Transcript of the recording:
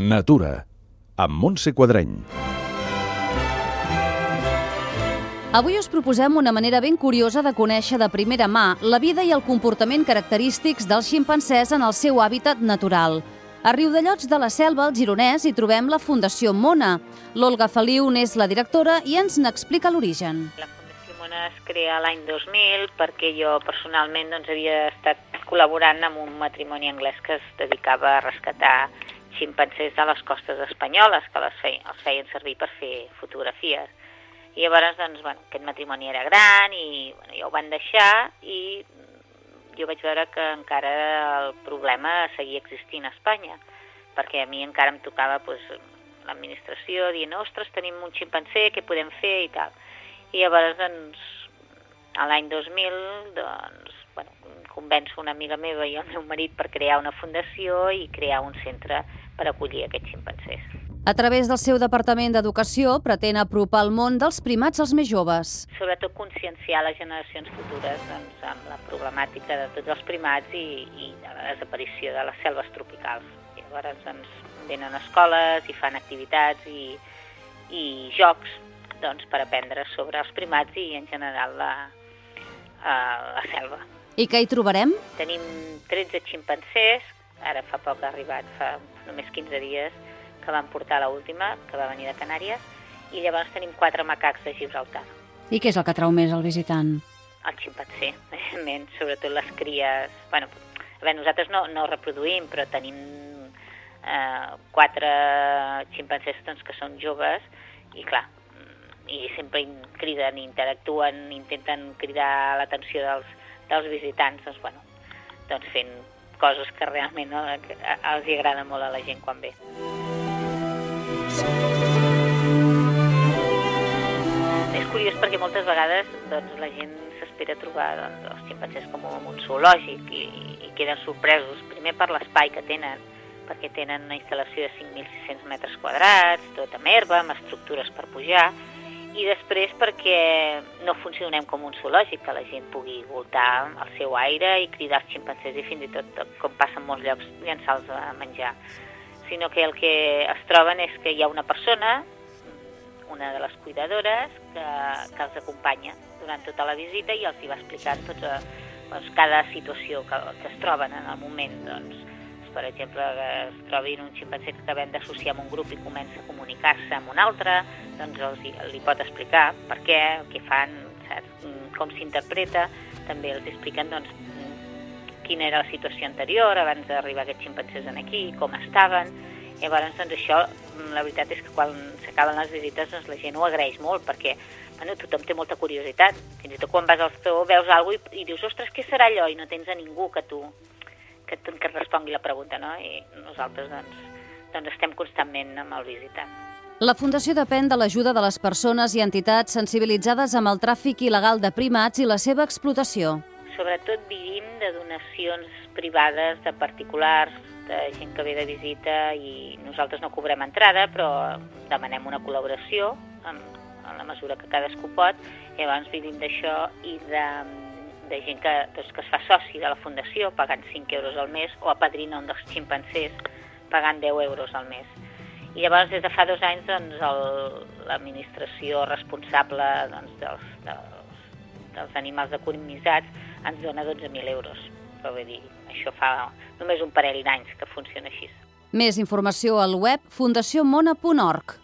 Natura, amb Montse Quadreny. Avui us proposem una manera ben curiosa de conèixer de primera mà la vida i el comportament característics dels ximpancers en el seu hàbitat natural. A Riudellots de la Selva, al Gironès, hi trobem la Fundació Mona. L'Olga Feliu n'és la directora i ens n'explica l'origen. La Fundació Mona es crea l'any 2000 perquè jo personalment doncs, havia estat col·laborant amb un matrimoni anglès que es dedicava a rescatar ximpancers de les costes espanyoles, que les feien, els feien servir per fer fotografies. I llavors, doncs, bueno, aquest matrimoni era gran i bueno, ja ho van deixar i jo vaig veure que encara el problema seguia existint a Espanya, perquè a mi encara em tocava pues, l'administració dient, ostres, tenim un ximpancer, què podem fer i tal. I llavors, doncs, a l'any 2000, doncs, bueno, convenço una amiga meva i el meu marit per crear una fundació i crear un centre per acollir aquests ximpancers. A través del seu Departament d'Educació pretén apropar el món dels primats als més joves. Sobretot conscienciar les generacions futures doncs, amb la problemàtica de tots els primats i, i de la desaparició de les selves tropicals. I llavors doncs, venen a escoles i fan activitats i, i jocs doncs, per aprendre sobre els primats i en general la, uh, la selva. I què hi trobarem? Tenim 13 ximpancers, ara fa poc ha arribat, fa només 15 dies, que van portar l última, que va venir de Canàries, i llavors tenim quatre macacs de Gibraltar. I què és el que trau més el visitant? El ximpanzé, evidentment, sobretot les cries... Bueno, a veure, nosaltres no, no reproduïm, però tenim eh, quatre ximpancers doncs, que són joves i, clar, i sempre criden, interactuen, intenten cridar l'atenció dels, dels visitants, doncs, bueno, doncs fent coses que realment els hi agrada molt a la gent quan ve. És curiós perquè moltes vegades doncs, la gent s'espera trobar doncs, els ximpancers com un zoològic i, i queden sorpresos, primer per l'espai que tenen, perquè tenen una instal·lació de 5.600 metres quadrats, tot amb herba, amb estructures per pujar, i després perquè no funcionem com un zoològic, que la gent pugui voltar al seu aire i cridar els ximpancers i fins i tot, com passa en molts llocs, llançar-los a menjar. Sinó que el que es troben és que hi ha una persona, una de les cuidadores, que, que els acompanya durant tota la visita i els hi va explicant tots, doncs, cada situació que, que es troben en el moment. Doncs, per exemple, que es trobin un ximpanzé que acabem d'associar amb un grup i comença a comunicar-se amb un altre, doncs els, li pot explicar per què, què fan, saps? com s'interpreta, també els expliquen doncs, quina era la situació anterior abans d'arribar aquests ximpanzés aquí, com estaven, Llavors, doncs això, la veritat és que quan s'acaben les visites, doncs la gent ho agraeix molt, perquè bueno, tothom té molta curiositat. Fins i tot quan vas al zoo veus alguna cosa i, i dius, ostres, què serà allò? I no tens a ningú que tu que, que et respongui la pregunta, no? I nosaltres, doncs, doncs estem constantment amb el visitant. La Fundació depèn de l'ajuda de les persones i entitats sensibilitzades amb el tràfic il·legal de primats i la seva explotació. Sobretot vivim de donacions privades de particulars, de gent que ve de visita i nosaltres no cobrem entrada, però demanem una col·laboració en, en la mesura que cadascú pot, llavors vivim d'això i de, de gent que, doncs, que es fa soci de la Fundació pagant 5 euros al mes o apadrina un dels ximpancers pagant 10 euros al mes. I llavors, des de fa dos anys, doncs, l'administració responsable doncs, dels, dels, dels animals economitzats ens dona 12.000 euros. Però vull dir, això fa només un parell d'anys que funciona així. Més informació al web fundaciomona.org.